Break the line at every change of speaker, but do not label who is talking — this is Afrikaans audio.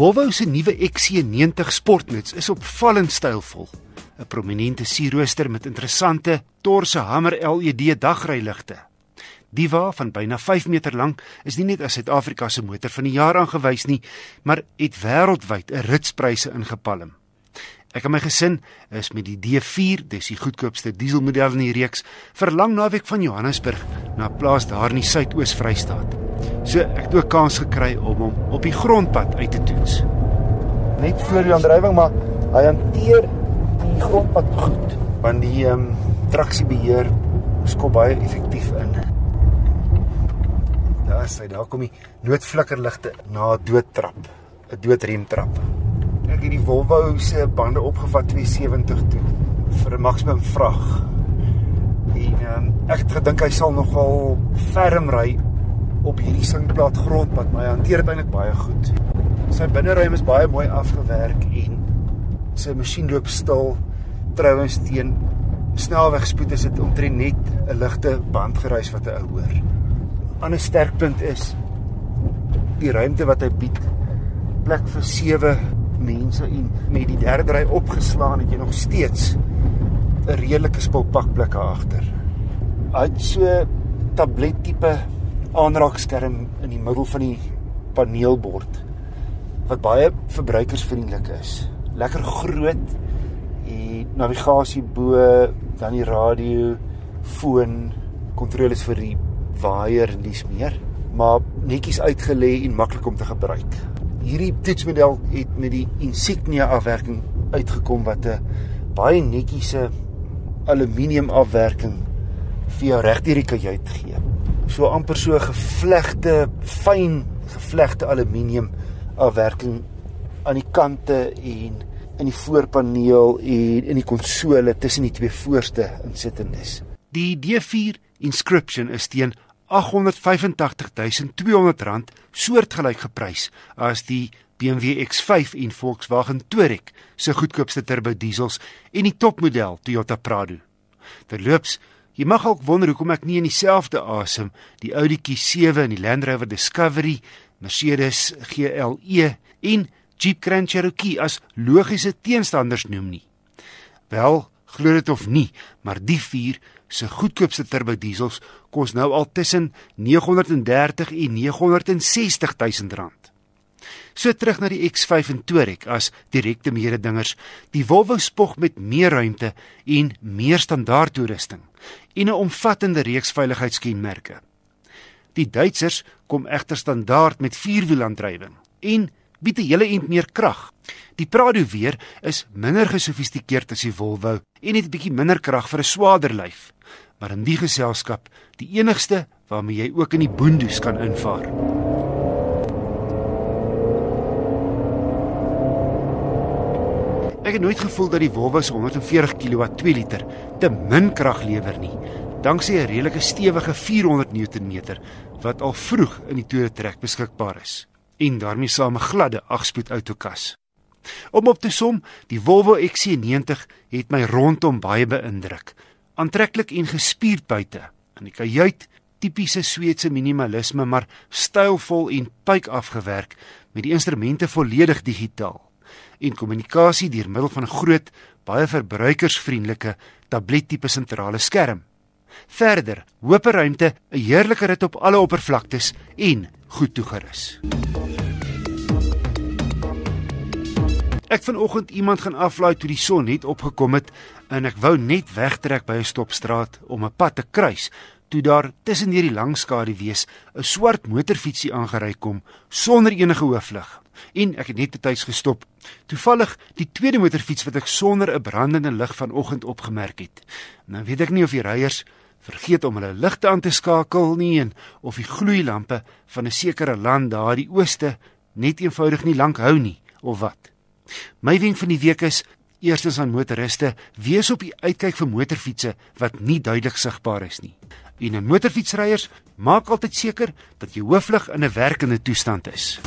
Volvo se nuwe XC90 Sportnuts is opvallend stylvol. 'n Prominente sierrooster met interessante torse hamer LED dagryligte. Die wa van byna 5 meter lank is nie net as Suid-Afrika se motor van die jaar aangewys nie, maar het wêreldwyd 'n ritspryse ingepalm. Ek en my gesin is met die D4, dis die goedkoopste dieselmodel in die reeks, vir lang naweek van Johannesburg na 'n plaas daar in die Suidoos-Vrystaat. So ek het ook kans gekry om hom op die grondpad uit te toets.
Net voor die aandrywing, maar hy hanteer die grondpad goed, want die ehm um, traksiebeheer skop baie effektief in. Daar sê daar kom die noodflikkerligte na 'n doodtrap, 'n doodremtrap. Ek het die Volvo se bande opgevat 270 toe vir 'n maksimum vrag. En um, ek het gedink hy sal nogal ferm ry op hierdie singplaat grondpad, maar hy hanteer dit eintlik baie goed. Sy binneruim is baie mooi afgewerk en sy masjien loop stil. Trouwens teen snelwegspoed is dit omtrent net 'n ligte bandgeruis wat hy hoor. 'n Ander sterkpunt is die ruimte wat hy bied. Plek vir 7 mense en met die derde ry opgeslaan het jy nog steeds 'n redelike spulpakplek agter. Hy het so tablet tipe aanraakskerm in die middel van die paneelbord wat baie verbruikersvriendelik is. Lekker groot en navigasie bo, dan die radio, foon, kontroles vir die waier en dis meer, maar netjies uitgelê en maklik om te gebruik. Hierdie toetsmodel het met die Insignia afwerking uitgekom wat 'n baie netjiese aluminium afwerking vir jou reg deur die kajuit gee so amper so gevlegte fyn gevlegte aluminium afwerking aan die kante en in die voorpaneel en in die konsole tussen die twee voorste insittendes.
Die D4 inscription is teen R885200 soortgelyk geprys as die BMW X5 en Volkswagen Touareg se goedkoopste turbo diesels en die topmodel Toyota Prado. Terloops, Jy mag ook wonder hoekom ek nie in dieselfde asem die Audi Q7 en die Land Rover Discovery, Mercedes GLE en Jeep Grand Cherokee as logiese teenstanders noem nie. Wel, glo dit of nie, maar die vier se goedkoopste turbo diesels kos nou al tussen 930 en 960 000 rand. So terug na die X5 en Touareg as direkte mededingers. Die Volvo spog met meer ruimte en meer standaard toerusting en 'n omvattende reeks veiligheidskenmerke. Die Duitsers kom egter standaard met vierwielaandrywing en bied 'n hele ent meer krag. Die Prado weer is minder gesofistikeerd as die Volvo en het 'n bietjie minder krag vir 'n swaarder lyf, maar in die geselskap die enigste waarmee jy ook in die boondoes kan invaar. Ek het nooit gevoel dat die Volvo se 140 kW 2 liter te min krag lewer nie. Danksy 'n redelike stewige 400 Nm wat al vroeg in die tweede trek beskikbaar is en daarmee saam 'n gladde 8-spoed outokas. Om op te som, die Volvo XC90 het my rondom baie beïndruk. Aantreklik en gespierd buite. In die kajuit, tipiese Sweedse minimalisme, maar stylvol en pyk afgewerk met die instrumente volledig digitaal en kommunikasie deur middel van 'n groot, baie verbruikersvriendelike tablettipe sentrale skerm. Verder, hoop ruimte, 'n heerlike rit op alle oppervlaktes en goed toegerus. Ek vanoggend iemand gaan aflaai toe die son net opgekom het en ek wou net wegtrek by 'n stopstraat om 'n pad te kruis toe daar tussen hierdie lang skadu wees 'n swart motorfietsie aangery kom sonder enige hooflig en ek het net betyds gestop. Toevallig die tweede motorfiets wat ek sonder 'n brandende lig vanoggend opgemerk het. Nou weet ek nie of die ryers vergeet om hulle ligte aan te skakel nie en of die gloeilampe van 'n sekere land daar die ooste net eenvoudig nie lank hou nie of wat. My wenk van die week is eerstens aan motoriste, wees op die uitkyk vir motorfietsse wat nie duidelik sigbaar is nie. En 'n motorfietsryers, maak altyd seker dat jou hooflig in 'n werkende toestand is.